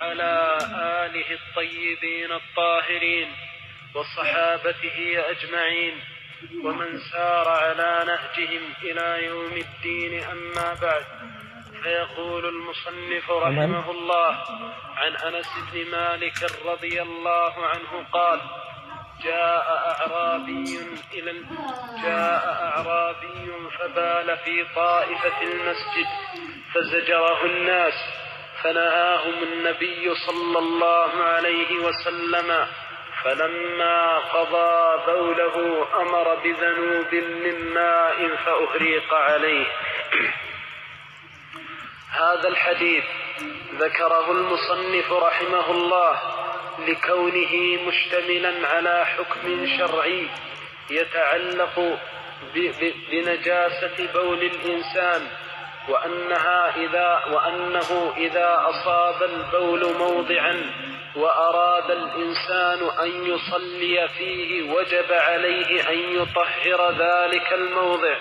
على آله الطيبين الطاهرين وصحابته أجمعين ومن سار على نهجهم إلى يوم الدين أما بعد. فيقول المصنف رحمه الله عن أنس بن مالك رضي الله عنه قال جاء أعرابي إلى جاء أعرابي فبال في طائفة المسجد فزجره الناس فنهاهم النبي صلى الله عليه وسلم فلما قضى بوله أمر بذنوب من ماء فأهريق عليه. هذا الحديث ذكره المصنف رحمه الله لكونه مشتملا على حكم شرعي يتعلق بنجاسة بول الإنسان. وأنها إذا وأنه إذا أصاب البول موضعا وأراد الإنسان أن يصلي فيه وجب عليه أن يطهر ذلك الموضع.